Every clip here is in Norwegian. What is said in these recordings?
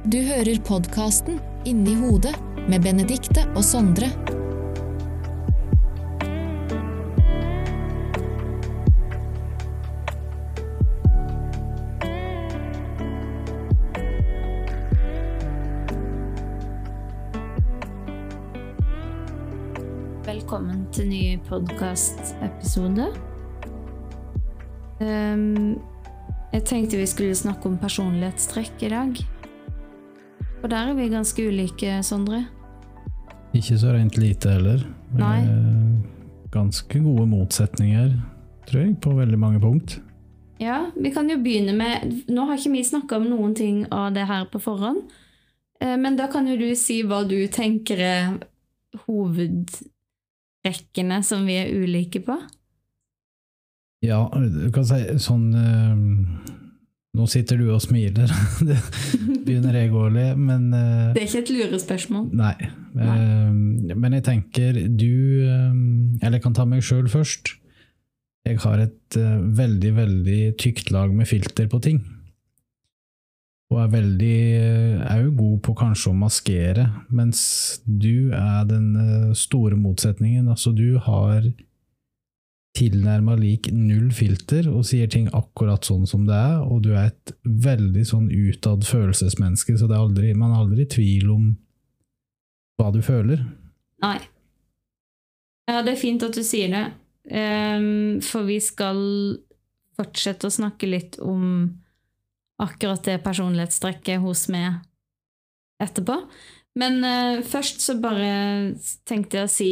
Du hører podkasten Inni hodet med Benedikte og Sondre. Velkommen til ny podkastepisode. Um, jeg tenkte vi skulle snakke om personlighetstrekk i dag. Og der er vi ganske ulike, Sondre. Ikke så rent lite heller. Nei. Eh, Ganske gode motsetninger, tror jeg, på veldig mange punkt. Ja, vi kan jo begynne med Nå har ikke vi snakka om noen ting av det her på forhånd. Eh, Men da kan jo du si hva du tenker er hovedrekkene som vi er ulike på. Ja, du kan si sånn eh, Nå sitter du og smiler. det begynner jeg å le, men uh, Det er ikke et lurespørsmål. Nei. Eh, Men jeg tenker du uh, Eller jeg kan ta meg sjøl først. Jeg har et veldig, veldig tykt lag med filter på ting. Og er veldig òg god på kanskje å maskere, mens du er den store motsetningen. Altså, du har tilnærma lik null filter og sier ting akkurat sånn som det er, og du er et veldig sånn utad følelsesmenneske, så er aldri, man er aldri i tvil om hva du føler. Nei. Ja, det er fint at du sier det, um, for vi skal fortsette å snakke litt om akkurat det personlighetstrekket hos meg etterpå. Men uh, først så bare tenkte jeg å si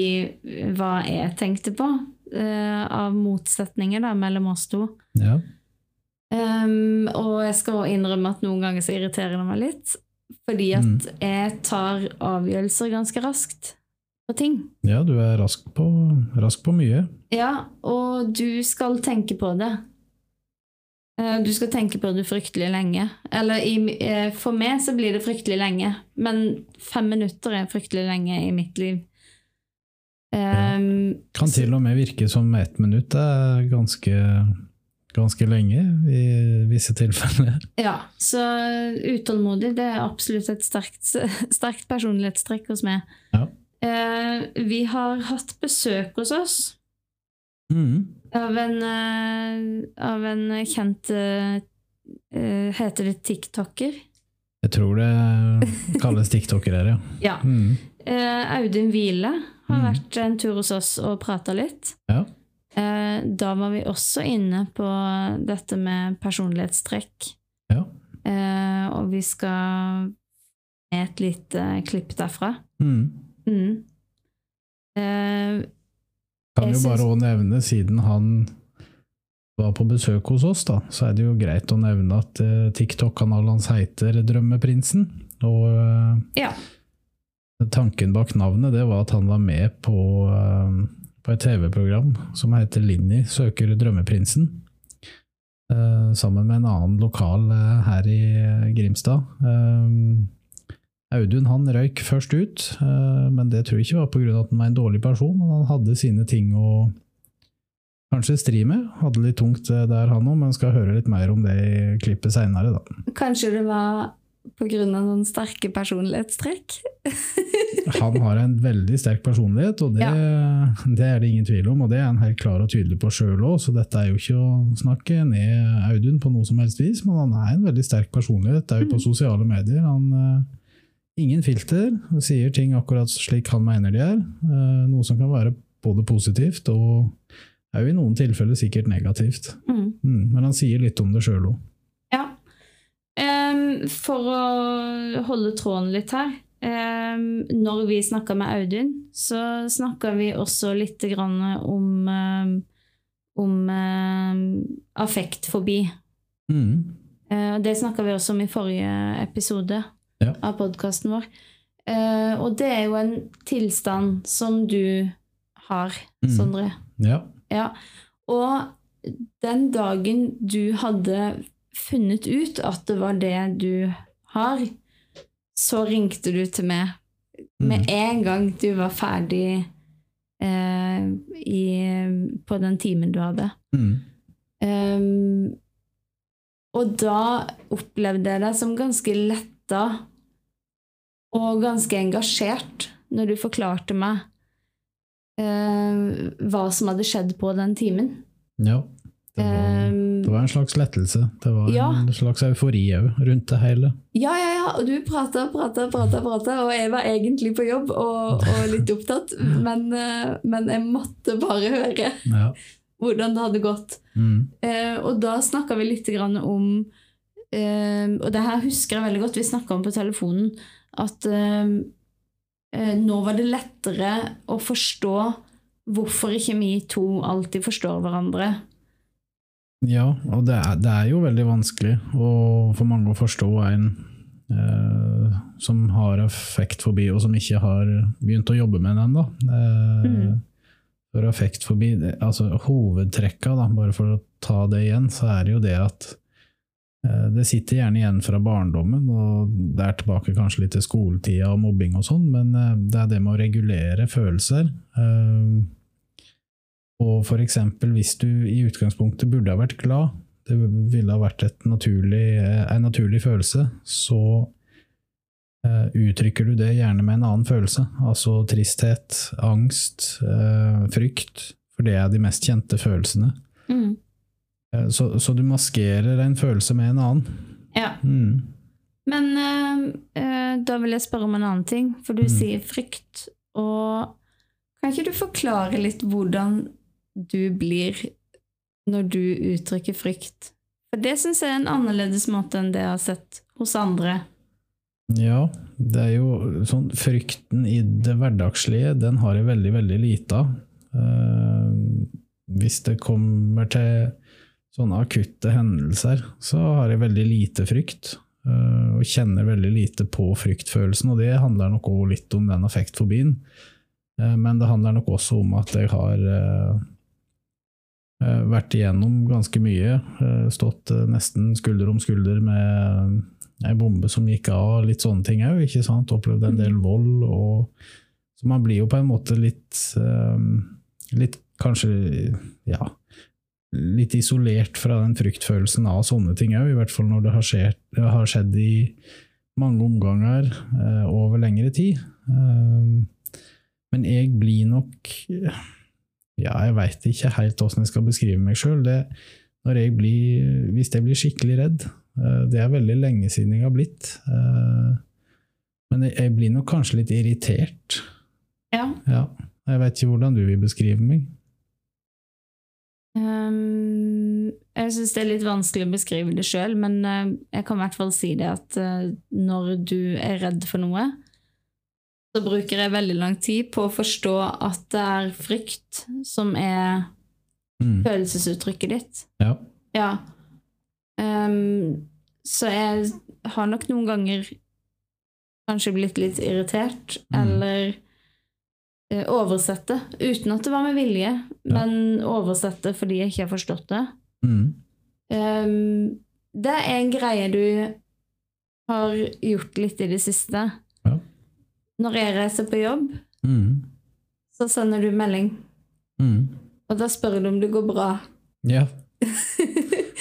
hva jeg tenkte på eh, av motsetninger da, mellom oss to. Ja. Um, og jeg skal også innrømme at noen ganger så irriterer det meg litt, fordi at Mm. jeg tar avgjørelser ganske raskt på ting. ja, du er rask på, rask på mye. Ja, og du skal tenke på det. Eh, Du skal tenke på det fryktelig lenge. Eller i, eh, for meg så blir det fryktelig lenge, men fem minutter er fryktelig lenge i mitt liv. Um, Kan til og med virke som ett minutt er ganske, ganske lenge i visse tilfeller. Ja, så utålmodig det er absolutt et sterkt, sterkt personlighetstrekk hos meg. Ja. Uh, vi har hatt besøk hos oss Mm. av en, uh, av en kjent eh, Heter det tiktoker? Jeg tror det kalles tiktokere, ja. Ja. Mm. Audun Hvile har Mm. vært en tur hos oss og prata litt. ja. Eh, da var vi også inne på dette med personlighetstrekk. Ja. Eh, og vi skal med et lite klipp derfra. Mm. Mm. Eh, Kan jo bare også nevne, siden han var på besøk hos oss, da, så er det jo greit å nevne at TikTok-kanalen hans heter Drømmeprinsen. Og ja. Tanken bak navnet det var at han var med på, eh, på et TV-program som heter Linni søker Drømmeprinsen. eh, sammen med en annen lokal eh, her i Grimstad. Audun han røyk først ut, men det tror jeg ikke var pga. at han var en dårlig person. Men han hadde sine ting å kanskje stri med. Hadde litt tungt der, han òg, men skal høre litt mer om det i klippet seinere, da. Kanskje det var av noen sterke personlighetstrekk? Han har en veldig sterk personlighet, og det, det er det ingen tvil om. Og det er han helt klar og tydelig på sjøl òg, så dette er jo ikke å snakke ned Audun på noe som helst vis, men han er en veldig sterk personlighet òg på sosiale medier. Han eh, Ingen filter, og sier ting akkurat slik han mener de er. eh, Noe som kan være både positivt og òg i noen tilfeller sikkert negativt. Mm. Mm, men han sier litt om det sjøl òg. For å holde tråden litt her eh, Når vi snakka med Audun, så snakka vi også litt grann om, em, om eh, affektfobi. Mm. Eh, Det snakka vi også om i forrige episode Ja. av podkasten vår. Eh, og det er jo en tilstand som du har, Mm. Sondre. Ja. Ja. Og den dagen du hadde funnet ut at det var det du har, så ringte du til meg med Mm. en gang du var ferdig eh, i, på den timen du hadde. Mm. Um, og da opplevde jeg deg som ganske letta og ganske engasjert når du forklarte meg eh, hva som hadde skjedd på den timen. Ja. Det var, Eh, det var en slags lettelse. Det var Ja. en slags eufori òg rundt det hele. ja, ja, ja, og du prata, prata, prata, prata, og jeg var egentlig på jobb og, og litt opptatt, men, eh, men jeg måtte bare høre Ja. hvordan det hadde gått. Mm. Eh, og da snakka vi litt om eh, Og det her husker jeg veldig godt, vi snakka om på telefonen at eh, nå var det lettere å forstå hvorfor ikke vi to alltid forstår hverandre. Ja, og det er, det er jo veldig vanskelig å, for mange å forstå en eh, som har affektfobi, og som ikke har begynt å jobbe med den ennå. Eh, Mm. For affektfobi, altså hovedtrekka, da, bare for å ta det igjen, så er det jo det at eh, det sitter gjerne igjen fra barndommen, og det er tilbake kanskje litt til skoletida og mobbing og sånn, men eh, det er det med å regulere følelser. Eh, og eksempel hvis du i utgangspunktet burde ha vært glad, det ville ha vært naturlig, en naturlig følelse, så eh, uttrykker du det gjerne med en annen følelse. Altså tristhet, angst, eh, frykt, for det er de mest kjente følelsene. Mm. Eh, så, så du maskerer en følelse med en annen. Ja. Mm. Men eh, eh, da vil jeg spørre om en annen ting, for du Mm. sier frykt. Og kan ikke du forklare litt hvordan du blir når du uttrykker frykt? For det syns jeg er en annerledes måte enn det jeg har sett hos andre. Ja, det er jo sånn Frykten i det hverdagslige, den har jeg veldig, veldig lite av. Eh, hvis det kommer til sånne akutte hendelser, så har jeg veldig lite frykt. eh, og kjenner veldig lite på fryktfølelsen, og det handler nok også litt om den affektfobien. Eh, men det handler nok også om at jeg har vært igjennom ganske mye. eh, stått eh, nesten skulder om skulder med ei bombe som gikk av, litt sånne ting òg. Opplevd en del vold. Og, så man blir jo på en måte litt eh, Litt kanskje ja, litt isolert fra den fryktfølelsen av sånne ting òg, i hvert fall når det har, skjedd, har skjedd i mange omganger eh, over lengre tid. Eh, men jeg blir nok Ja, jeg veit ikke helt åssen jeg skal beskrive meg sjøl. Hvis jeg blir skikkelig redd eh, Det er veldig lenge siden jeg har blitt. eh, Men jeg, jeg blir nok kanskje litt irritert. Ja. Ja. Jeg vet ikke hvordan du vil beskrive meg. Um, jeg syns det er litt vanskelig å beskrive det sjøl, men eh, jeg kan i hvert fall si det at når du er redd for noe, så bruker jeg veldig lang tid på å forstå at det er frykt som er Mm. følelsesuttrykket ditt. Ja. Ja. Um, så jeg har nok noen ganger kanskje blitt litt irritert, Mm. eller uh, oversett det, uten at det var med vilje, men oversett det fordi jeg ikke har forstått det. Mm. Um, det er en greie du har gjort litt i det siste. Ja. Når jeg reiser på jobb, Mm. så sender du melding, Mm. og da spør du om det går bra. Ja.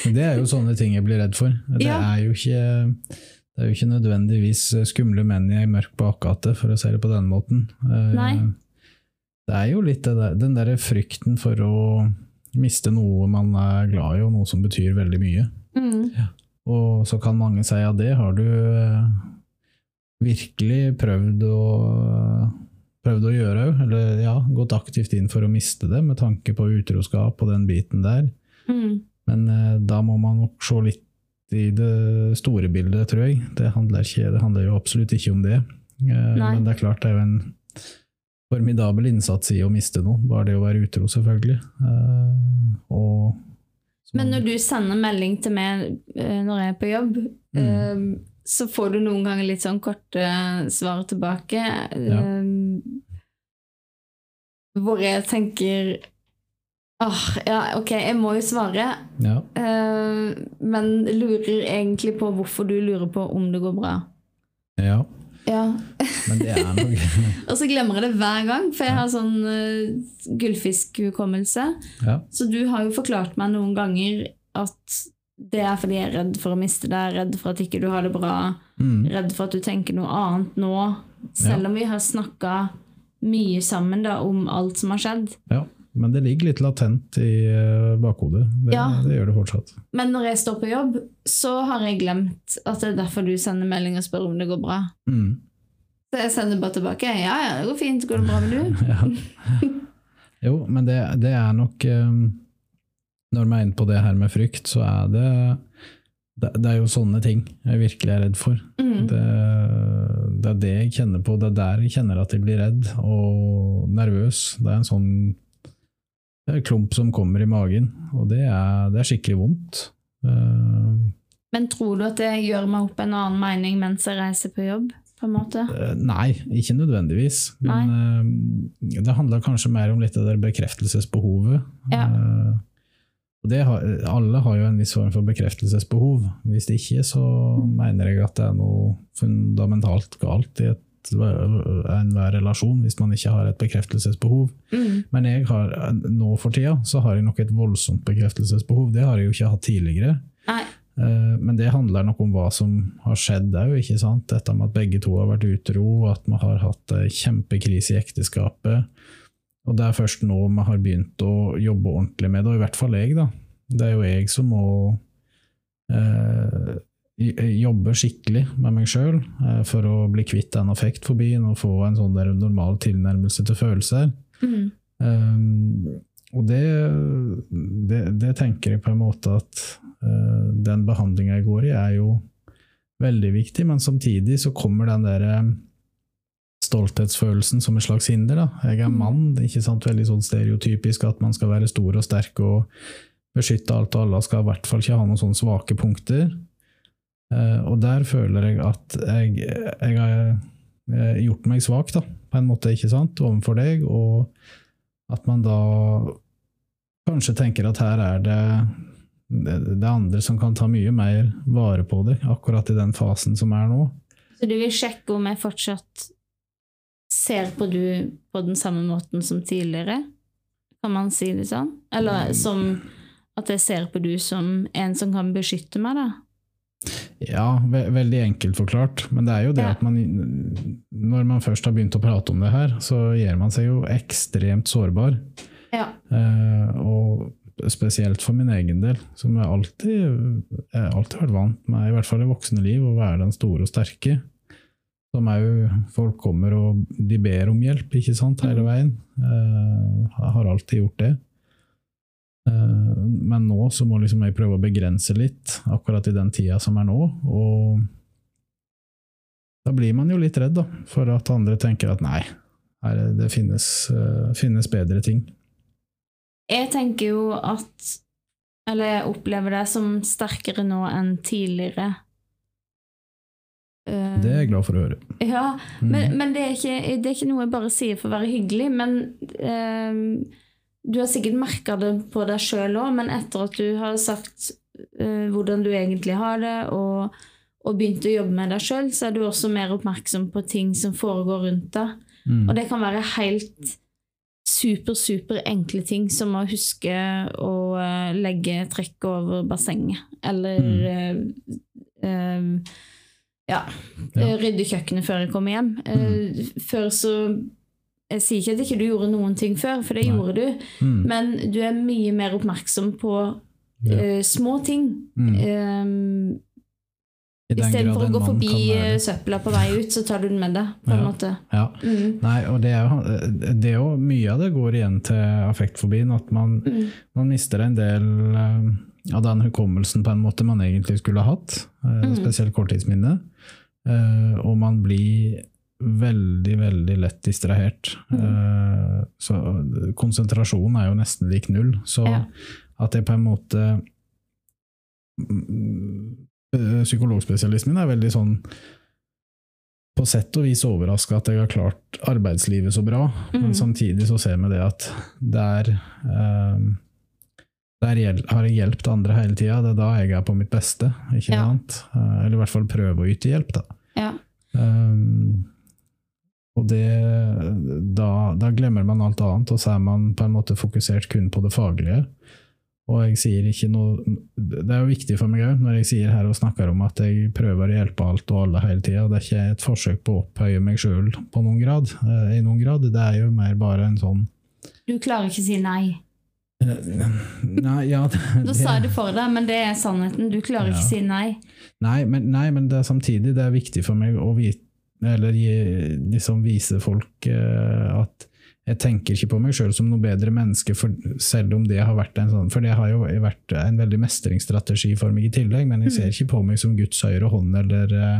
Det er jo sånne ting jeg blir redd for. Det Ja. er jo ikke det er jo ikke nødvendigvis skumle menn i ei mørk bakgate, for å si det på den måten. Eh, Nei. Det er jo litt der, den derre frykten for å miste noe man er glad i, og noe som betyr veldig mye. Mm. Og så kan mange si ja, det har du eh, virkelig prøvd å, prøvd å gjøre òg. Eller ja, gått aktivt inn for å miste det, med tanke på utroskap og den biten der. Mm. Men eh, da må man nok se litt i det store bildet, tror jeg. Det handler, ikke, det handler jo absolutt ikke om det. Eh, men det er klart det er jo en formidabel innsats i å miste noe. Bare det å være utro, selvfølgelig. Eh, og Men når du sender melding til meg eh, når jeg er på jobb, Mm. Eh, så får du noen ganger litt sånn korte svar tilbake. Ja. Hvor jeg tenker Åh, ja, ok, jeg må jo svare, Ja. eh, men lurer egentlig på hvorfor du lurer på om det går bra. ja. Ja. Men det er nok Og så glemmer jeg det hver gang, for jeg har sånn uh, gullfiskhukommelse. Ja. Så du har jo forklart meg noen ganger at det er fordi jeg er redd for å miste deg, redd for at ikke du har det bra, Mm. redd for at du tenker noe annet nå. Selv om vi har snakka mye sammen da, om alt som har skjedd. Ja, men det ligger litt latent i eh, bakhodet. Det, Ja. det gjør det fortsatt. Men når jeg står på jobb, så har jeg glemt at det er derfor du sender melding og spør om det går bra. Mm. Så jeg sender bare tilbake. Ja, ja, det går fint. Går det bra med du? Ja. Jo, men det, det er nok eh, Når vi er inne på det her med frykt, så er det det, det er jo sånne ting jeg virkelig er redd for. Mm. Det, det er det jeg kjenner på. Det er der jeg kjenner at jeg blir redd og nervøs. Det er en sånn er en klump som kommer i magen, og det er, det er skikkelig vondt. Uh, Men tror du at det gjør meg opp en annen mening mens jeg reiser på jobb? på en måte? Uh, Nei, ikke nødvendigvis. Men uh, det handler kanskje mer om litt det bekreftelsesbehovet. Ja. Eh, og det har, alle har jo en viss form for bekreftelsesbehov. Hvis det ikke, så mener jeg at det er noe fundamentalt galt i et, enhver relasjon, hvis man ikke har et bekreftelsesbehov. Mm. Men jeg har, nå for tida så har jeg nok et voldsomt bekreftelsesbehov. Det har jeg jo ikke hatt tidligere. Nei. Eh, Men det handler nok om hva som har skjedd òg. Dette med at begge to har vært utro, at vi har hatt ei kjempekrise i ekteskapet. Og det er først nå vi har begynt å jobbe ordentlig med det, og i hvert fall jeg, da. Det er jo jeg som må eh, jobbe skikkelig med meg sjøl eh, for å bli kvitt den affektfobien og få en sånn der normal tilnærmelse til følelser. Mm. Um, og det, det, det tenker jeg på en måte at uh, den behandlinga jeg går i, er jo veldig viktig, men samtidig så kommer den der um, stolthetsfølelsen som et slags hinder. Da. Jeg er mann, det er ikke sant, veldig sånn stereotypisk at man skal være stor og sterk og beskytte alt og alle, skal i hvert fall ikke ha noen sånne svake punkter. Uh, og der føler jeg at jeg, jeg har eh, gjort meg svak, da, på en måte, ikke sant, overfor deg, og at man da kanskje tenker at her er det det det er andre som kan ta mye mer vare på det, akkurat i den fasen som er nå. Så du vil sjekke om jeg fortsatt ser på du på den samme måten som tidligere? Kan man si det sånn? Eller som at jeg ser på du som en som kan beskytte meg, da? Ja, ve veldig enkelt forklart, men det er jo det Ja. at man Når man først har begynt å prate om det her, så gjør man seg jo ekstremt sårbar. Ja. Eh, og spesielt for min egen del, som jeg alltid, jeg har vært vant med, i hvert fall i voksne liv, å være den store og sterke. Som òg folk kommer og de ber om hjelp, ikke sant, hele veien. Eh, jeg har alltid gjort det. Eh, men nå så må liksom jeg prøve å begrense litt, akkurat i den tida som er nå. Og da blir man jo litt redd, da, for at andre tenker at nei, det finnes, eh, finnes bedre ting. Jeg tenker jo at Eller jeg opplever det som sterkere nå enn tidligere. Eh, Det er jeg glad for å høre. Ja, Mm. men, men det, er ikke, det er ikke noe jeg bare sier for å være hyggelig. Men eh, du har sikkert merka det på deg sjøl òg, men etter at du har sagt uh, hvordan du egentlig har det, og, og begynt å jobbe med deg sjøl, så er du også mer oppmerksom på ting som foregår rundt deg. Mm. Og det kan være helt super, super enkle ting, som å huske å uh, legge trekk over bassenget, eller eh, eh, ja, Ja. eh, rydde kjøkkenet før jeg kommer hjem. Eh, Før så Jeg sier ikke at ikke du gjorde noen ting før, for det Nei. gjorde du, Mm. men du er mye mer oppmerksom på Ja. uh, små ting. Mm. Um, Istedenfor å gå forbi være søpla på vei ut, så tar du den med deg, på en Ja. måte. Ja. Mm. Nei, og det er jo det er jo mye av det går igjen til affektfobien, at man, Mm. man mister en del um, av den hukommelsen på en måte man egentlig skulle ha hatt, Mm. spesielt korttidsminnet. Og man blir veldig, veldig lett distrahert. Mm. Eh, så konsentrasjonen er jo nesten lik null, så Ja. at det på en måte mm, Psykologspesialisten min er veldig sånn på sett og vis overraska at jeg har klart arbeidslivet så bra, men Mhm. samtidig så ser vi det at der, eh, der har jeg hjulpet andre hele tida. Det er da jeg er på mitt beste, ikke Ja. sant? Eh, eller i hvert fall prøve å yte hjelp, da. Ja. Um, og det, da, da glemmer man alt annet, og så er man på en måte fokusert kun på det faglige. Og jeg sier ikke noe Det er jo viktig for meg òg, når jeg sier her og snakker om at jeg prøver å hjelpe alt og alle hele tida. Det er ikke et forsøk på å opphøye meg sjøl på noen grad, eh, i noen grad. Det er jo mer bare en sånn Du klarer ikke å si nei. Nei, ja det, Da sa jeg det for deg, men det er sannheten. Du klarer ikke å si nei. Nei, men, nei, men det er samtidig det er viktig for meg å vite, eller gi, liksom vise folk uh, at jeg tenker ikke på meg sjøl som noe bedre menneske, for, selv om det har vært en sånn For det har jo vært en veldig mestringsstrategi for meg i tillegg, men jeg ser ikke på meg som Guds høyre hånd eller uh,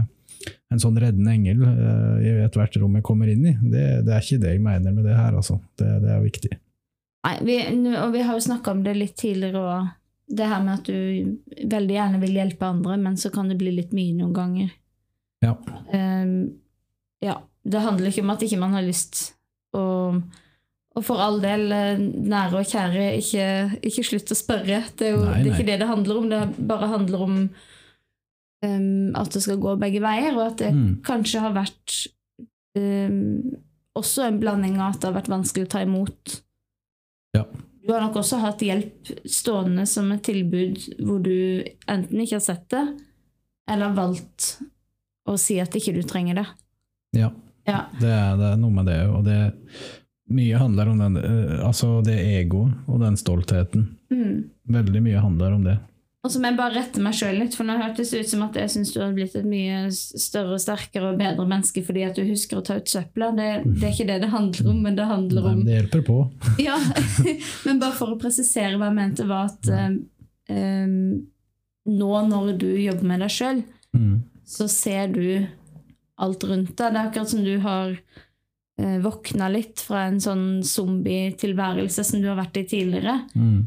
en sånn reddende engel uh, i ethvert rom jeg kommer inn i. Det, det er ikke det jeg mener med det her, altså. Det, det er viktig. Nei, vi, og vi har jo snakka om det litt tidligere òg. Det her med at du veldig gjerne vil hjelpe andre, men så kan det bli litt mye noen ganger. Ja. Um, ja. Det handler ikke om at ikke man har lyst og, og for all del, eh, nære og kjære, ikke, ikke slutt å spørre. Det er jo Nei, det er ikke det det handler om. Det bare handler om um, at det skal gå begge veier, og at det Mm. kanskje har vært um, også en blanding av at det har vært vanskelig å ta imot. Ja. Du har nok også hatt hjelp stående som et tilbud hvor du enten ikke har sett det, eller valgt å si at ikke du trenger det. Ja. Ja. Det er, det er noe med det, og det mye handler om den, eh, altså det egoet og den stoltheten. Mm. Veldig mye handler om det. Og så må jeg bare rette meg sjøl litt, for nå hørtes det ut som at jeg syns du har blitt et mye større, sterkere og bedre menneske fordi at du husker å ta ut søpla. Det, det er ikke det det handler om, men det handler om Nei, det hjelper på. Ja, men bare for å presisere hva jeg mente, var at eh, nå når du jobber med deg sjøl, Mm. så ser du alt rundt deg. Det er akkurat som du har eh, våkna litt fra en sånn zombie-tilværelse som du har vært i tidligere. Mm.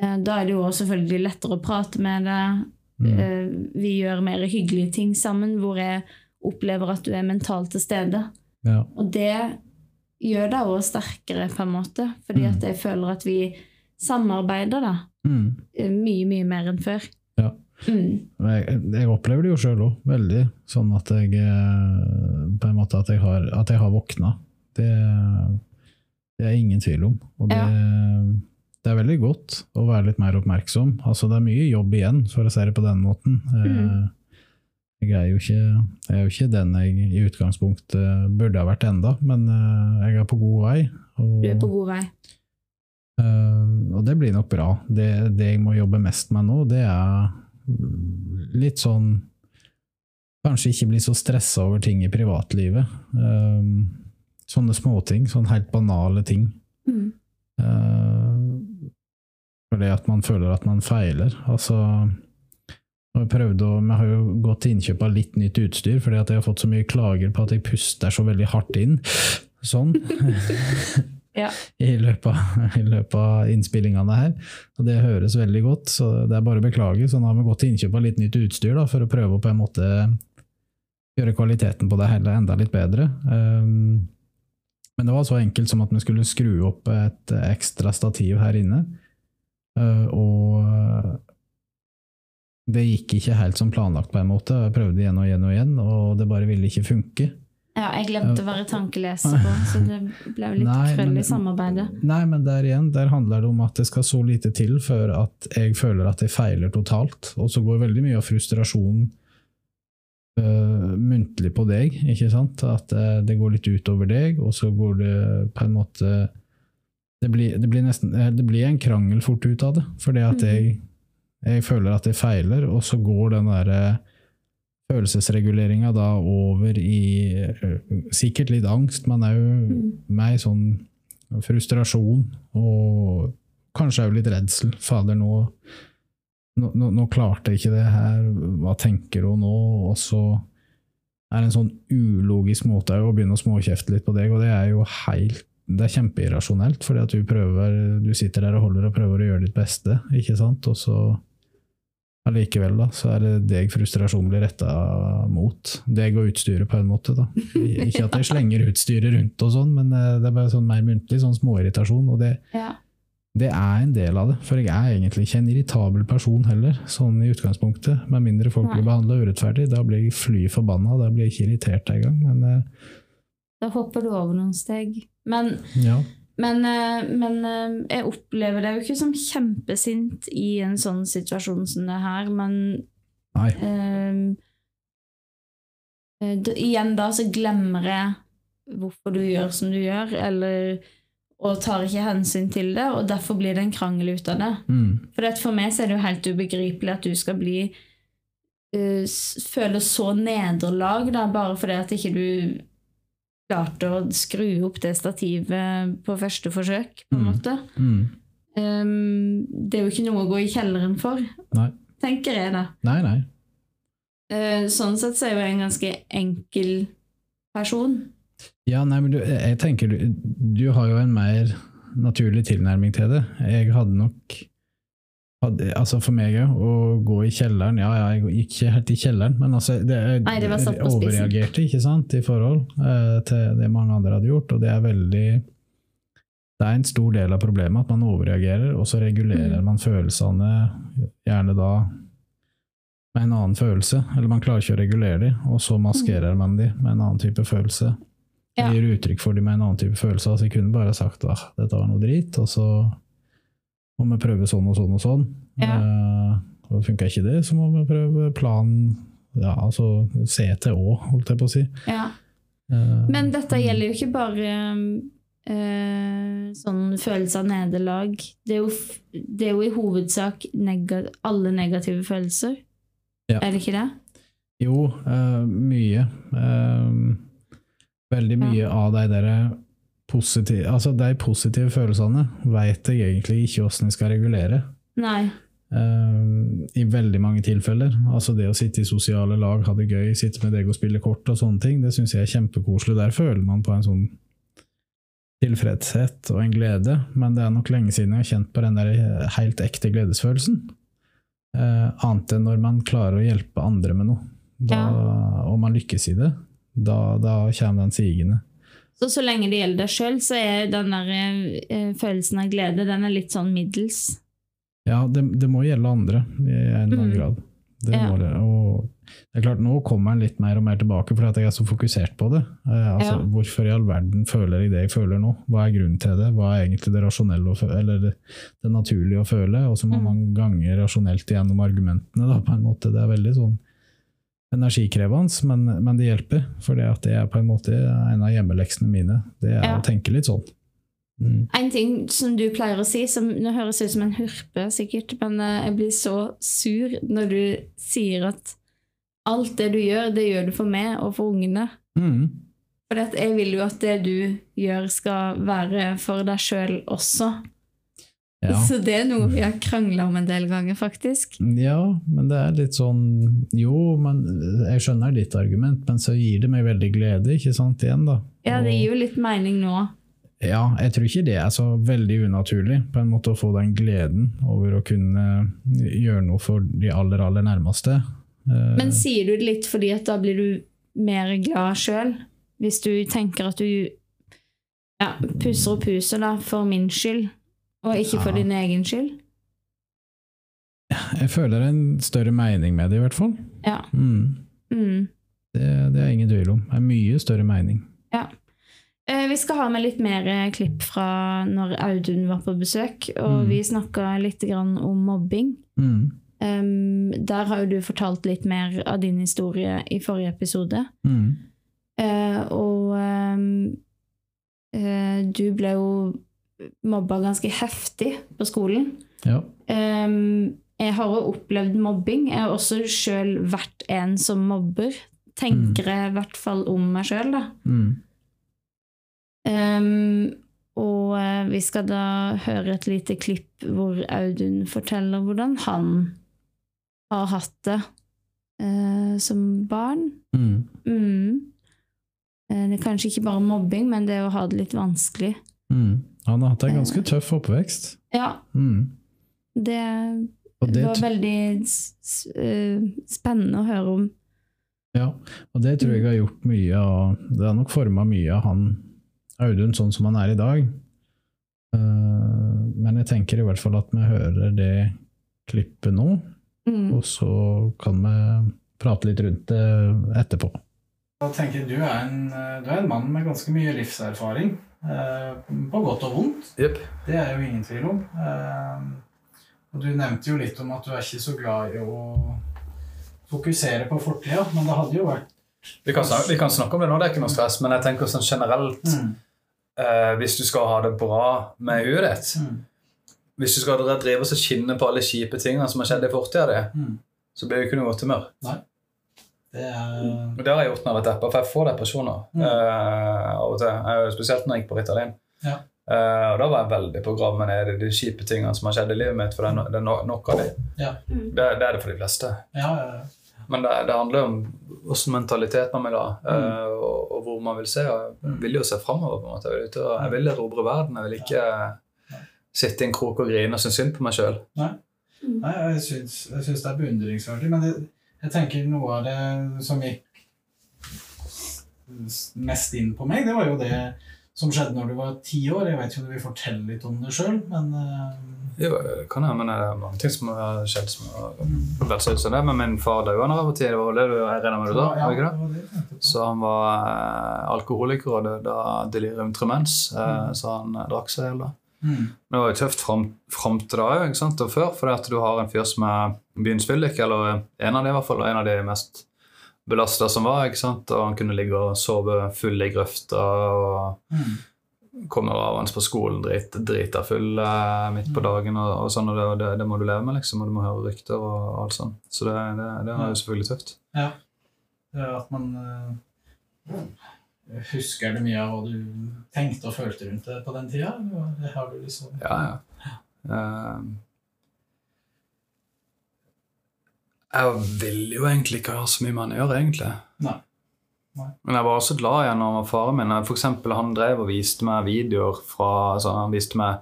Eh, da er det jo også selvfølgelig lettere å prate med deg. Mm. Eh, vi gjør mer hyggelige ting sammen, hvor jeg opplever at du er mentalt til stede. Ja. Og det gjør deg òg sterkere, på en måte, fordi Mm. at jeg føler at vi samarbeider da, Mm. eh, mye, mye mer enn før. Ja. Mm. Jeg, jeg opplever det jo sjøl òg, veldig. Sånn at jeg På en måte at jeg har, at jeg har våkna. Det, det er ingen tvil om. Og det, det er veldig godt å være litt mer oppmerksom. Altså Det er mye jobb igjen, for å si det på den måten. Mm. Jeg er jo ikke, jeg er jo ikke den jeg i utgangspunktet burde ha vært enda, men eh, jeg er på god vei. Og, Du er på god vei. Eh, og det blir nok bra. Det, det jeg må jobbe mest med nå, det er litt sånn Kanskje ikke bli så stressa over ting i privatlivet. Sånne småting, sånne helt banale ting. Mm. Eh, fordi at man føler at man feiler. Altså og jeg å, Vi har jo gått til innkjøp av litt nytt utstyr, fordi at jeg har fått så mye klager på at jeg puster så veldig hardt inn. Sånn. Ja. I, løpet av, I løpet av innspillingene her. Og det høres veldig godt, så det er bare å beklage. Så nå har vi gått til innkjøp av litt nytt utstyr da, for å prøve å på en måte gjøre kvaliteten på det hele enda litt bedre. Um, men det var så enkelt som at vi skulle skru opp et ekstra stativ her inne. Uh, og det gikk ikke helt som planlagt, på en måte. Jeg prøvde igjen og igjen og igjen, og det bare ville ikke funke. Ja, jeg glemte å være tankeleser på, så det ble jo litt Nei, krøll men- i samarbeidet. Nei, men der igjen, der handler det om at det skal så lite til før at jeg føler at jeg feiler totalt. Og så går veldig mye av frustrasjonen øh, muntlig på deg, ikke sant? At uh, det går litt utover deg, og så går det på en måte Det blir, det blir nesten eh, Det blir en krangel fort ut av det, fordi at jeg, jeg føler at jeg feiler, og så går den derre følelsesreguleringa da over i sikkert litt angst, men òg Mm. meg sånn frustrasjon og kanskje òg litt redsel. Fader, nå, nå, nå, nå klarte jeg ikke det her, hva tenker hun nå? Og så er det en sånn ulogisk måte å begynne å småkjefte litt på deg, og det er jo helt det er kjempeirrasjonelt, fordi at du prøver, du sitter der og holder og prøver å gjøre ditt beste, ikke sant? Og så allikevel, da, så er det deg frustrasjonen blir retta mot. Deg og utstyret, på en måte, da. Ikke at jeg slenger utstyret rundt og sånn, men eh, det er bare sånn mer muntlig, sånn småirritasjon. Og det, Ja. Det er en del av det, for jeg er egentlig ikke en irritabel person heller, sånn i utgangspunktet. Med mindre folk Nei. blir behandla urettferdig, da blir jeg fly forbanna, da blir jeg ikke irritert engang. Men eh, Da hopper du over noen steg. Men ja. Men, eh, men eh, jeg opplever deg jo ikke som kjempesint i en sånn situasjon som det her, men Nei. eh, eh, igjen da så glemmer jeg hvorfor du gjør som du gjør, eller og tar ikke hensyn til det, og derfor blir det en krangel ut av det. Mm. For for meg så er det jo helt ubegripelig at du skal bli uh, føle så nederlag da, bare fordi at ikke du klarte å skru opp det stativet på første forsøk, på en Mm. måte. Mm. Um, det er jo ikke noe å gå i kjelleren for, Nei. tenker jeg da. Nei, nei. Uh, sånn sett så er jeg jo en ganske enkel person. Ja, nei, men du, jeg tenker du, du har jo en mer naturlig tilnærming til det. Jeg hadde nok hadde, Altså for meg å gå i kjelleren Ja, ja, jeg gikk ikke helt i kjelleren, men altså det, Nei, det var satt på jeg overreagerte, ikke sant, i forhold eh, til det mange andre hadde gjort, og det er veldig Det er en stor del av problemet at man overreagerer, og så regulerer Mm. man følelsene gjerne da med en annen følelse, eller man klarer ikke å regulere dem, og så maskerer man dem med en annen type følelse. Ja. Gir uttrykk for dem med en annen type følelse. Altså, jeg kunne bare sagt at dette var noe drit, og så må vi prøve sånn og sånn og sånn. Ja. Eh, og funka ikke det, så må vi prøve planen ja, altså CTÅ, holdt jeg på å si. Ja. Eh, Men dette gjelder jo ikke bare eh, sånn følelse av nederlag. Det det er jo i hovedsak neg alle negative følelser. Ja. Er det ikke det? Jo, eh, mye. Eh, veldig mye av de der positive Altså, de positive følelsene vet jeg egentlig ikke hvordan jeg skal regulere. Nei. Uh, I veldig mange tilfeller. Altså det å sitte i sosiale lag, ha det gøy, sitte med deg og spille kort og sånne ting, det syns jeg er kjempekoselig. Der føler man på en sånn tilfredshet og en glede, men det er nok lenge siden jeg har kjent på den der helt ekte gledesfølelsen. Uh, annet enn når man klarer å hjelpe andre med noe. Da, Og man lykkes i det. Da, da kommer den sigende. Så så lenge det gjelder deg sjøl, så er den der eh, følelsen av glede den er litt sånn middels. Ja, det, det må gjelde andre i en eller annen Mm. grad. Det Ja. må det. Og det er klart, nå kommer den litt mer og mer tilbake fordi at jeg er så fokusert på det. Eh, altså, Ja. Hvorfor i all verden føler jeg det jeg føler nå? Hva er grunnen til det? Hva er egentlig det rasjonelle føle, eller det, det naturlige å føle? Og så må Mm. man gange rasjonelt gjennom argumentene, da, på en måte. Det er veldig sånn energikrevende, men, men det hjelper. For det det er på en måte en av hjemmeleksene mine. Det er Ja. å tenke litt sånn. Mm. En ting som du pleier å si, som nå høres ut som en hurpe sikkert, men eh, jeg blir så sur når du sier at alt det du gjør, det gjør du for meg og for ungene. Mm. For jeg vil jo at det du gjør, skal være for deg sjøl også. Ja. Så det er noe vi har krangla om en del ganger, faktisk. Ja, men det er litt sånn Jo, men jeg skjønner ditt argument, men så gir det meg veldig glede, ikke sant, igjen, da. Ja, det gir jo litt mening nå. Ja, jeg tror ikke det er så veldig unaturlig, på en måte å få den gleden over å kunne gjøre noe for de aller, aller nærmeste. Eh, Men sier du det litt fordi at da blir du mer glad sjøl? Hvis du tenker at du ja, pusser og puser da, for min skyld, og ikke for Ja. din egen skyld? Jeg føler en større mening med det, i hvert fall. Ja. Mm. Mm. Det, det er ingen tvil om. Det En mye større mening. Ja. Vi skal ha med litt mer eh, klipp fra når Audun var på besøk, og Mm. vi snakka litt om mobbing. Mm. Um, der har jo du fortalt litt mer av din historie i forrige episode. Mm. Eh, og eh, du ble jo mobba ganske heftig på skolen. Ja. Um, jeg har jo opplevd mobbing. Jeg har også sjøl vært en som mobber. Tenker jeg i hvert fall om meg sjøl, da. Mm. Um, og eh, vi skal da høre et lite klipp hvor Audun forteller hvordan han har hatt det uh, som barn. Mm. Mm. Eh, Det er kanskje ikke bare mobbing, men det å ha det litt vanskelig. Mm. Han har hatt en ganske tøff oppvekst. Ja, Mm. det, det var veldig s- s- eh, spennende å høre om. Ja, og det tror jeg har gjort mye av Det har nok forma mye av han Audun sånn som han er i dag. Eh, men jeg tenker i hvert fall at vi hører det klippet nå, Mm. og så kan vi prate litt rundt det etterpå. Jeg tenker Du er en, du er en mann med ganske mye livserfaring. Eh, på godt og vondt. Yep. Det er jo ingen tvil om. Eh, og du nevnte jo litt om at du er ikke så glad i å fokusere på fortida, men det hadde jo vært Vi kan, snakke, vi kan snakke om det nå, det er ikke noe stress, men jeg tenker sånn generelt mm, eh, Hvis du skal ha det bra med huet ditt mm, Hvis du skal drive og skinne på alle kjipe tingene som har skjedd i fortida di, mm. så blir du ikke noe godt humør. Det er Og det har jeg gjort når jeg har vært deppa, for jeg får depresjoner Mm. uh, av og til. Spesielt når jeg gikk på Ritalin. Ja. Uh, og da var jeg veldig på grave med ned i de kjipe tingene som har skjedd i livet mitt. For det er, no, det er no, nok av det. Ja. det. Det er det for de fleste. Ja, ja, ja. Men det, det handler jo om åssen mentalitet man vil ha, Mm. eh, og, og hvor man vil se. Og jeg vil jo se framover. på en måte. Jeg vil, ut og- jeg vil erobre verden. Jeg vil ikke sitte i en krok og grine og synes synd på meg sjøl. Nei, jeg syns, jeg syns det er beundringsverdig, men det, jeg tenker noe av det som gikk mest inn på meg, det var jo det som skjedde når du var ti år. Jeg vet ikke om du vil fortelle litt om det sjøl, men eh, Jo, kan jeg, men det er mange ting som har skjedd som har mm. vært sånn som det. Men min far døde da jeg var ti. Det var det du regna med du da? ja, ikke det? det det. Så han var eh, alkoholiker og døde av delirium tremens, eh, Mm. så han drakk seg i hjel. da. Mm. Men det var jo tøft fram, fram til da òg, og før. Fordi at du har en fyr som er byens fyllik, eller en av de i hvert fall, og en av de mest belasta som var. ikke sant? Og han kunne ligge og sove full i grøfta og Mm. komme ravende på skolen drit, drita full eh, midt på Mm. dagen. og, og sånn, og det, det, det må du leve med, liksom, og du må høre rykter og alt sånt. Så det, det, det er jo selvfølgelig tøft. Ja. Det er At man eh, Husker du mye av hva du tenkte og følte rundt det på den tida? Liksom Ja, ja. Eh, jeg vil jo egentlig ikke ha så mye med han å gjøre, egentlig. Nei. Nei. Men jeg var også glad når han var faren min. For eksempel, han drev og viste meg videoer fra altså, Han viste meg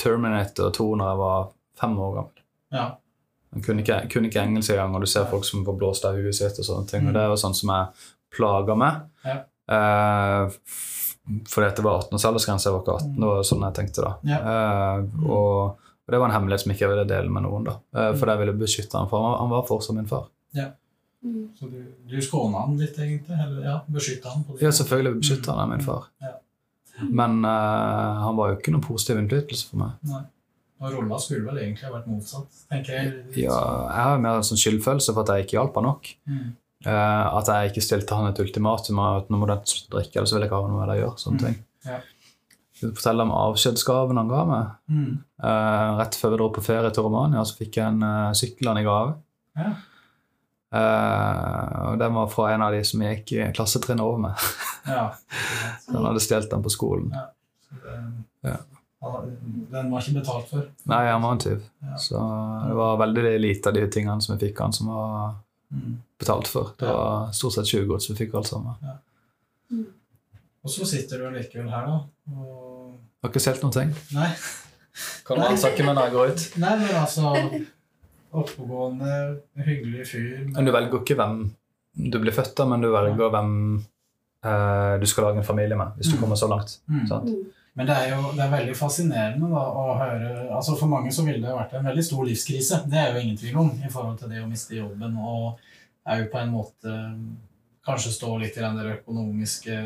Terminator 2 når jeg var fem år gammel. Ja. Han kunne ikke, kunne ikke engelsk engang, og du ser folk som får blåst av huet sitt. og sånne ting, Mm. og Det er jo sånn som jeg plager meg. Ja. Eh, f- fordi at det var 18 års aldersgrense, jeg var ikke 18. Det var sånn jeg tenkte da. Ja. Uh, og, og det var en hemmelighet som ikke jeg ville dele med noen. da. Uh, for jeg ville beskytte han, for han var, fortsatt min far. Så du, du skåna han litt, egentlig? Eller ja, beskytta han? på det? Ja, selvfølgelig beskytta han min far. Ja. Men eh, han var jo ikke noen positiv innflytelse for meg. Nei. Og rolla skulle vel egentlig ha vært motsatt, tenker jeg. Ja, jeg har jo mer en sånn skyldfølelse for at jeg ikke hjalp han nok. Mm. Eh, at jeg ikke stilte han et ultimatum av at nå må du slutte å drikke, eller så vil jeg ikke ha noe med deg å gjøre. sånne Mm. ting. Ja. Jeg fortelle om avskjedsgaven han ga meg? Mm. Uh, rett før vi dro på ferie til Romania, så fikk jeg en uh, sykkel han i gave. Ja. Uh, og Den var fra en av de som gikk i klassetrinnet over med. ja. Så han hadde stjålet den på skolen. Ja. Den var ikke betalt for. Nei, han var en tyv. Så det var veldig lite av de tingene som vi fikk han, som var. Betalt for. Det var stort sett tjuvgods vi fikk alt sammen. Og så sitter du allikevel her, da. Og Har ikke solgt noen ting. Nei. Kan du ransakke meg når jeg går ut? Nei, men altså Oppegående, hyggelig fyr. Men du velger ikke hvem du blir født av, men du velger hvem eh, du skal lage en familie med, hvis du Mm. kommer så langt. Mm. Sant? Men det er jo det er veldig fascinerende da, å høre altså For mange så ville det vært en veldig stor livskrise. Det er jo ingen tvil om i forhold til det å miste jobben og er jo på en måte kanskje stå litt i den der økonomiske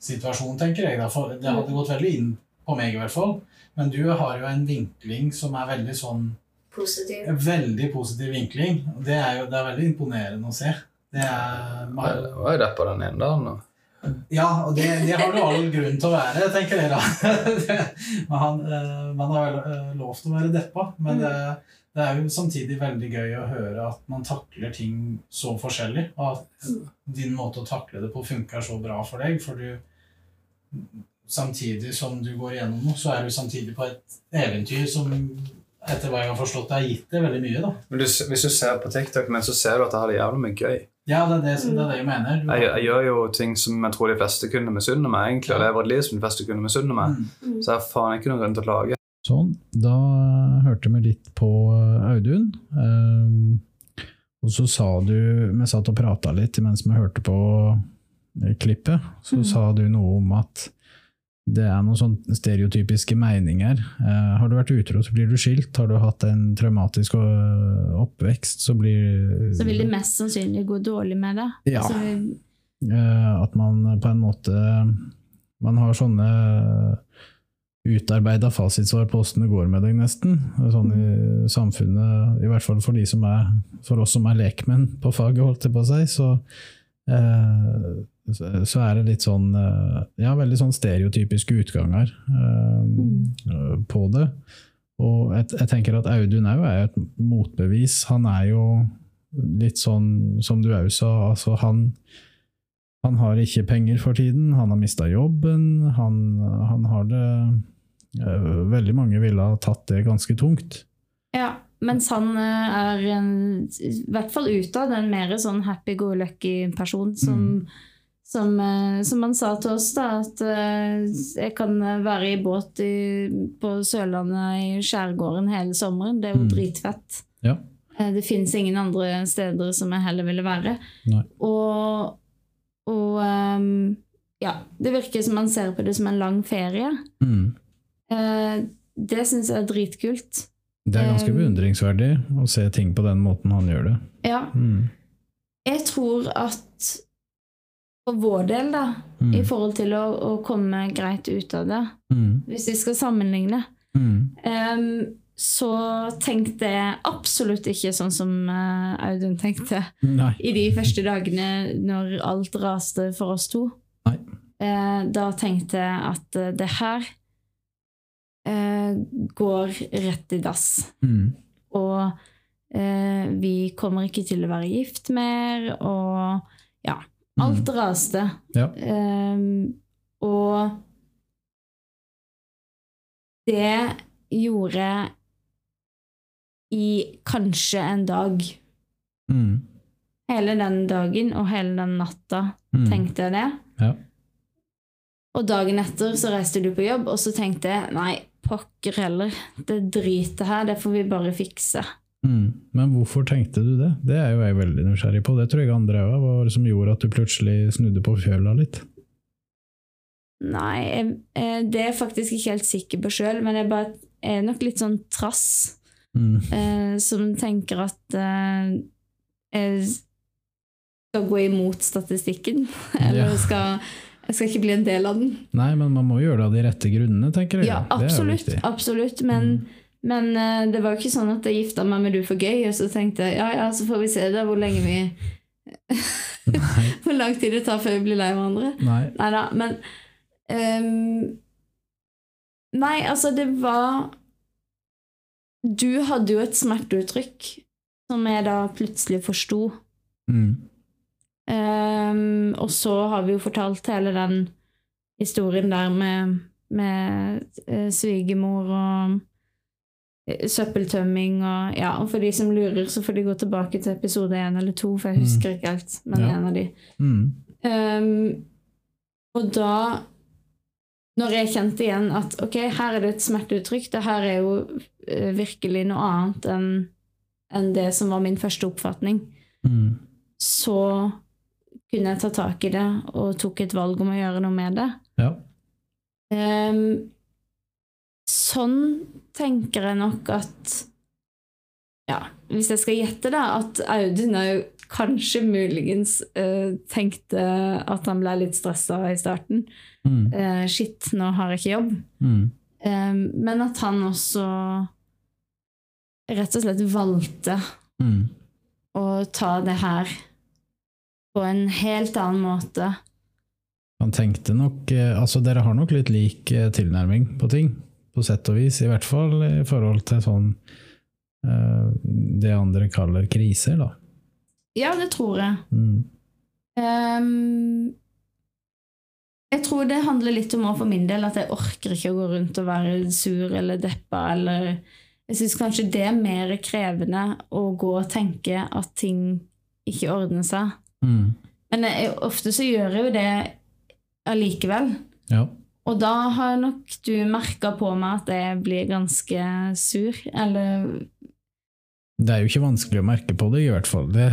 situasjonen, tenker jeg. Da. For det hadde gått veldig inn på meg, i hvert fall. Men du har jo en vinkling som er veldig sånn Positiv. Veldig positiv vinkling. Det er jo det er veldig imponerende å se. Det er Jeg var jo rett på den ene dagen. Ja, og det, det har du all grunn til å være, tenker men han, eh, man har eh, lov til å være deppa, men det, det er jo samtidig veldig gøy å høre at man takler ting så forskjellig, og at din måte å takle det på funker så bra for deg, for du Samtidig som du går gjennom noe, så er du samtidig på et eventyr som etter hva jeg har forstått, har gitt det veldig mye. da. Men du, hvis du ser på TikTok, men så ser du at jeg har det jævlig mye gøy. Ja, det er det, som- det, er det jeg mener. Du, Jeg, jeg gjør jo ting som jeg tror de fleste kunne misunne meg, egentlig, og lever et liv som de fleste kunne misunne meg. Mm. Så jeg har faen ikke noen grunn til å klage. Sånn, da hørte vi litt på eh, Audun. Um, og så sa du Vi satt og prata litt mens vi hørte på eh, klippet. Så mm. sa du noe om at det er noen sånne stereotypiske meninger. Eh, har du vært utro, så blir du skilt. Har du hatt en traumatisk eh, oppvekst, så blir Så vil det mest sannsynlig gå dårlig med det. Ja. Altså, Eh, at man på en måte Man har sånne utarbeida fasitsvar på åssen det går med deg, nesten. Sånn i samfunnet, i hvert fall for, de som er, for oss som er lekmenn på faget, holdt jeg på å si, så, eh, så er det litt sånn eh, Ja, veldig sånn stereotypiske utganger eh, på det. Og jeg, jeg tenker at Audun òg er et motbevis. Han er jo litt sånn som du òg sa, altså han han har ikke penger for tiden, han har mista jobben, han, han har det eh, Veldig mange ville ha tatt det ganske tungt. Ja, mens han eh, er en, i hvert fall utad en mer sånn happy-go-lucky-person som, som, eh, som han sa til oss, da, at eh, jeg kan være i båt i, på Sørlandet i skjærgården hele sommeren. Det er jo Mm. dritfett. Ja. Det finnes ingen andre steder som jeg heller ville være. Nei. Og, og um, ja, det virker som man ser på det som en lang ferie. Mm. Det syns jeg er dritkult. Det er ganske Um, beundringsverdig å se ting på den måten han gjør det. Ja, Mm. jeg tror at for vår del, da, Mm. i forhold til å, å komme greit ut av det, Mm. hvis vi skal sammenligne, Mm. ehm, så tenkte jeg absolutt ikke sånn som eh, Audun tenkte Nei. i de første dagene når alt raste for oss to. Nei. Eh, da tenkte jeg at eh, det her går rett i dass. Mm. Og eh, vi kommer ikke til å være gift mer, og ja, alt raste. Ja. Ehm, og det gjorde i kanskje en dag. Mm. Hele den dagen og hele den natta Mm. tenkte jeg det. Ja. Og dagen etter så reiste du på jobb, og så tenkte jeg nei, pokker heller. Det dritet her, det får vi bare fikse. Mm. Men hvorfor tenkte du det? Det er jo jeg veldig nysgjerrig på. Det tror jeg andre òg. Hva var det som gjorde at du plutselig snudde på fjøla litt? Nei, jeg, eh, det er jeg faktisk ikke helt sikker på sjøl, men jeg, bare, jeg er nok litt sånn trass Mm. eh, som tenker at eh, jeg skal gå imot statistikken. Eller Ja. skal, jeg skal ikke bli en del av den. Nei, men man må gjøre det av de rette grunnene, tenker jeg. Ja, absolutt. absolutt men, Mm. men eh, det var jo ikke sånn at jeg gifta meg med du for gøy, og så tenkte jeg ja, ja, så får vi se da hvor lenge vi Hvor lang tid det tar før vi blir lei hverandre. Nei. Nei da, men um, Nei, altså, det var Du hadde jo et smerteuttrykk som jeg da plutselig forsto. Mm. Ehm, og så har vi jo fortalt hele den historien der med, med eh, svigermor og eh, søppeltømming og Ja, og for de som lurer, så får de gå tilbake til episode én eller to, for jeg Mm. husker ikke helt, men Ja. en av de. Mm. Um, og da Når jeg kjente igjen at ok, her er det et smerteuttrykk, det her er jo eh, virkelig noe annet enn enn det som var min første oppfatning, Mm. så kunne jeg ta tak i det og tok et valg om å gjøre noe med det. Ja. Um, sånn tenker jeg nok at Ja, hvis jeg skal gjette, da, at Audun òg kanskje muligens uh, tenkte at han ble litt stressa i starten. Mm. Uh, shit, nå har jeg ikke jobb. Mm. Um, men at han også rett og slett valgte Mm. å ta det her på en helt annen måte. Han tenkte nok eh, Altså, dere har nok litt lik eh, tilnærming på ting, på sett og vis. I hvert fall i forhold til sånn eh, Det andre kaller kriser, da. Ja, det tror jeg. Mm. Um, jeg tror det handler litt om for min del at jeg orker ikke å gå rundt og være sur eller deppa eller Jeg syns kanskje det er mer krevende å gå og tenke at ting ikke ordner seg. Mm. Men jeg, ofte så gjør jeg jo det allikevel. Ja. Og da har nok du merka på meg at jeg blir ganske sur, eller Det er jo ikke vanskelig å merke på det, i hvert fall. Det,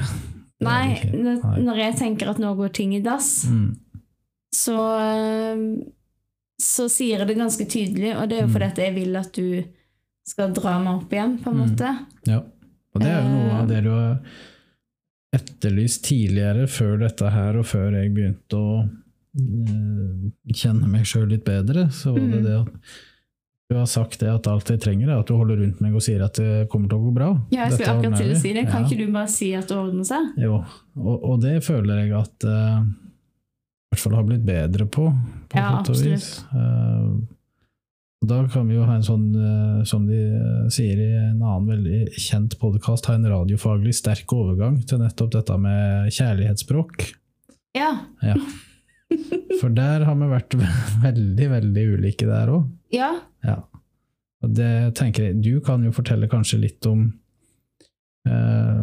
det Nei. Nei. når jeg tenker at nå går ting i dass, Mm. så eh, så sier jeg det ganske tydelig, og det er jo Mm. fordi at jeg vil at du skal dra meg opp igjen, på en Mm. måte. Ja. Og det er jo noe Eh. av det du har etterlyst tidligere, før dette her, og før jeg begynte å uh, kjenne meg sjøl litt bedre, så var det Mhm. det at du har sagt det at alt jeg trenger, er at du holder rundt meg og sier at det kommer til å gå bra. Ja, jeg skulle akkurat til å si det. Kan Ja. ikke du bare si at det ordner seg? Jo, og, og det føler jeg at uh, i hvert fall har blitt bedre på, på Ja, absolutt. Eh, da kan vi jo ha en sånn, eh, som de eh, sier i en annen veldig kjent podkast, ha en radiofaglig sterk overgang til nettopp dette med kjærlighetsspråk. Ja. Ja. For der har vi vært veldig, veldig ulike der òg. Ja. Ja. Og det tenker jeg Du kan jo fortelle kanskje litt om eh,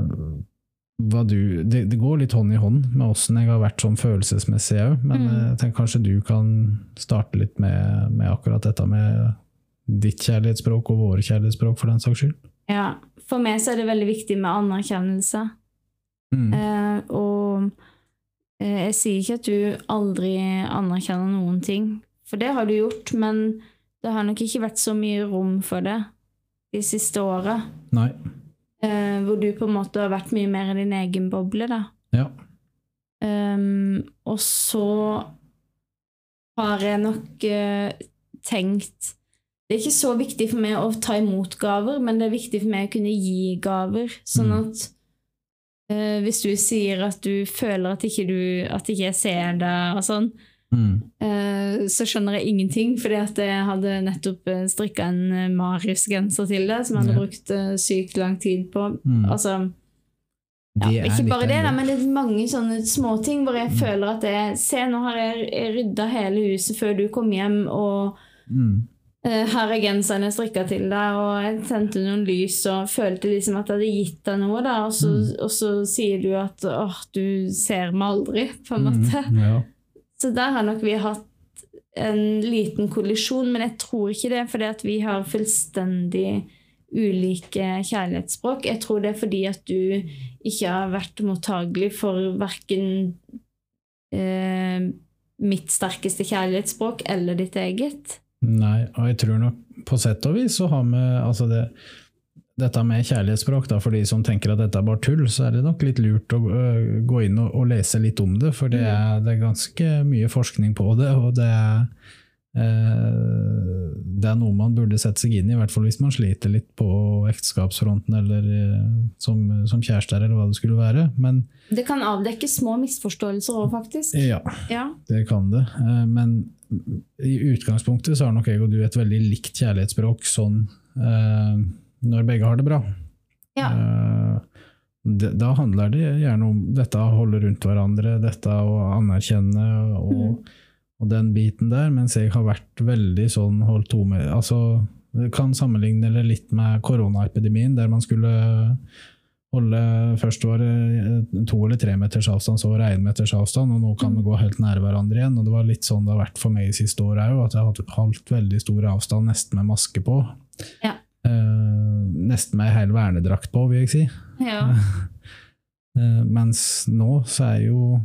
du det, det går litt hånd i hånd med åssen jeg har vært sånn følelsesmessig òg, men Mm. eh, jeg tenker kanskje du kan starte litt med, med akkurat dette med ditt kjærlighetsspråk og våre kjærlighetsspråk, for den saks skyld. ja. For meg så er det veldig viktig med anerkjennelse. Mm. Eh, og eh, jeg sier ikke at du aldri anerkjenner noen ting, for det har du gjort, men det har nok ikke vært så mye rom for det de siste åra. Nei. Eh, hvor du på en måte har vært mye mer i din egen boble, da. Ja. Um, og så har jeg nok uh, tenkt Det er ikke så viktig for meg å ta imot gaver, men det er viktig for meg å kunne gi gaver. Sånn Mm. at uh, hvis du sier at du føler at ikke, du, at ikke jeg ser deg, og sånn, Mm. eh, så skjønner jeg ingenting, fordi at jeg hadde nettopp uh, strikka en eh, Marius-genser til det, som jeg hadde Ja. brukt eh, sykt lang tid på. Mm. Altså ja, er ikke bare det, da, men det er mange sånne småting hvor jeg føler at jeg Se, nå har jeg, rydda hele huset før du kom hjem, og Mm. eh, her er genseren jeg strikka til deg, og jeg tente noen lys og følte liksom at jeg hadde gitt deg noe, da, og så, Mm. og så sier du at åh, du ser meg aldri, på en måte. Mm. Ja. Så der har nok vi hatt en liten kollisjon, men jeg tror ikke det er fordi at vi har fullstendig ulike kjærlighetsspråk. Jeg tror det er fordi at du ikke har vært mottagelig for verken eh, mitt sterkeste kjærlighetsspråk eller ditt eget. Nei, og jeg tror nok på sett og vis så har vi altså det, dette med kjærlighetsspråk, da, for de som tenker at dette er bare tull, så er det nok litt lurt å gå inn og, og lese litt om det, for det er, det er ganske mye forskning på det, og det er, eh, det er noe man burde sette seg inn i, i hvert fall hvis man sliter litt på ekteskapsfronten eller som, som kjærester, eller hva det skulle være. Men Det kan avdekke små misforståelser òg, faktisk. ja, Ja. det kan det. Men i utgangspunktet så har nok jeg og du et veldig likt kjærlighetsspråk sånn eh, når begge har det bra. Ja. Eh, det, da handler det gjerne om dette å holde rundt hverandre, dette å anerkjenne og, Mm. og den biten der, mens jeg har vært veldig sånn holdt to med altså, kan sammenligne det litt med koronaepidemien, der man skulle holde Først var det to eller tre meters avstand, så var det én meters avstand, og nå kan vi gå helt nære hverandre igjen. og Det var litt sånn det har vært for meg de siste åra òg, at jeg har holdt veldig stor avstand, nesten med maske på. Ja. Eh, nesten med ei hel vernedrakt på, vil jeg si. ja. Eh, mens nå så er jo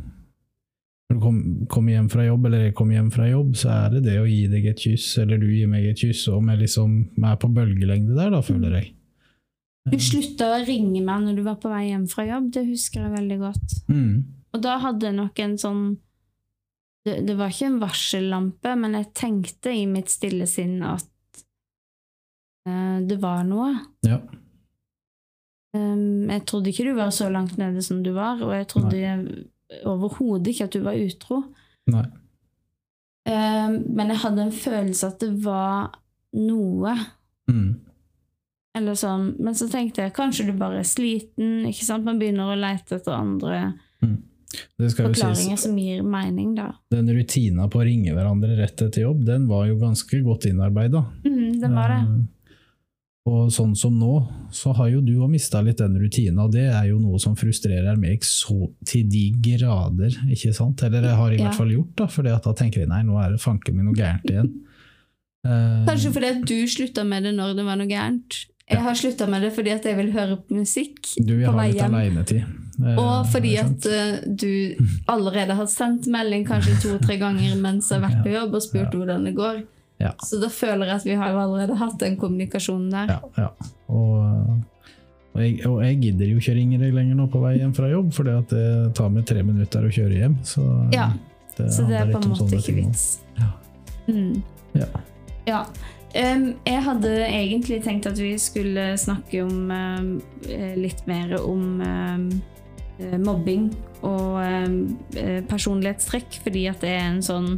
Når du kom- kommer hjem fra jobb, eller jeg kommer hjem fra jobb, så er det det å gi deg et kyss, eller du gir meg et kyss, og vi liksom vi er på bølgelengde der, da, føler jeg. Du slutta å ringe meg når du var på vei hjem fra jobb, det husker jeg veldig godt. Mm. Og da hadde jeg nok en sånn det, det var ikke en varsellampe, men jeg tenkte i mitt stille sinn at det var noe. Ja. Um, jeg trodde ikke du var så langt nede som du var, og jeg trodde overhodet ikke at du var utro. Nei. Um, men jeg hadde en følelse at det var noe. Mm. Eller sånn. Men så tenkte jeg kanskje du bare er sliten. ikke sant? Man begynner å lete etter andre mm. sies, forklaringer som gir mening, da. den rutina på å ringe hverandre rett etter jobb, den var jo ganske godt innarbeida. Mm, det var det. Eh, Og sånn som nå, så har jo du òg mista litt den rutina, og det er jo noe som frustrerer meg så til de grader, ikke sant? Eller jeg har i Ja. hvert fall gjort, da, for da tenker jeg nei, nå er det fanken meg noe gærent igjen. Uh, Kanskje fordi at du slutta med det når det var noe gærent. Jeg har slutta med det fordi at jeg vil høre på musikk du på vei hjem. Eh, Og fordi at eh, du allerede har sendt melding kanskje to-tre ganger mens jeg har vært på jobb og spurt hvordan det går. Ja. Så da føler jeg at vi har allerede hatt den kommunikasjonen der. Ja, ja. Og, og, jeg, og jeg gidder jo ikke ringe deg lenger nå på vei hjem fra jobb, for det tar meg tre minutter å kjøre hjem. Så Ja, det Så det er på en måte ikke vits. Ja. Mm. Ja. Ja. Em, jeg hadde egentlig tenkt at vi skulle snakke om eh, litt mer om eh, mobbing og eh, personlighetstrekk, fordi at det er en sånn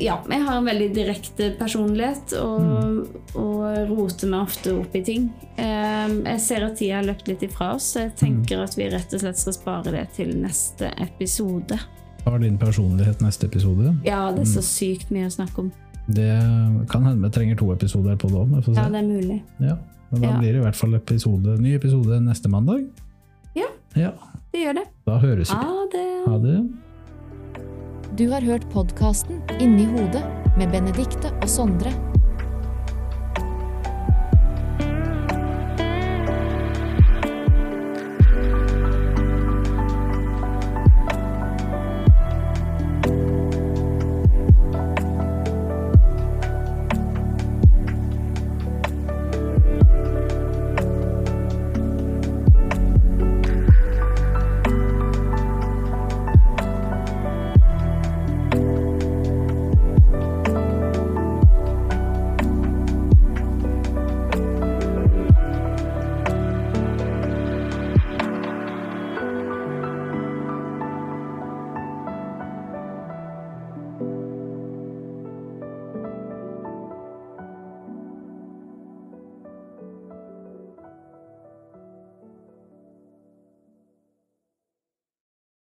Ja, jeg har en veldig direkte personlighet og, og roter meg ofte opp i ting. Jeg ser at tida har løpt litt ifra oss, så jeg tenker at vi rett og slett skal spare det til neste episode. Har din personlighet neste episode? Ja, det er så sykt mye å snakke om. Det kan hende vi trenger to episoder på det òg. Ja, det er mulig. Ja, men da Ja. blir det i hvert fall episode, ny episode neste mandag. Ja. ja. Det gjør det. Da høres vi. Ha det. Ha det. Du har hørt podkasten Inni hodet med Benedikte og Sondre.